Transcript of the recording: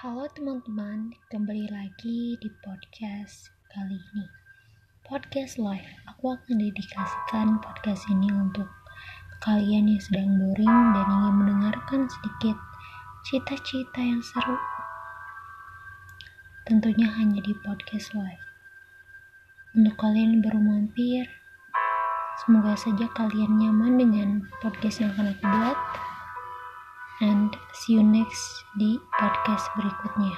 Halo teman-teman, kembali lagi di podcast kali ini. Podcast live, aku akan dedikasikan podcast ini untuk kalian yang sedang boring dan ingin mendengarkan sedikit cita-cita yang seru. Tentunya hanya di podcast live. Untuk kalian yang baru mampir, semoga saja kalian nyaman dengan podcast yang akan aku buat see you next di podcast berikutnya.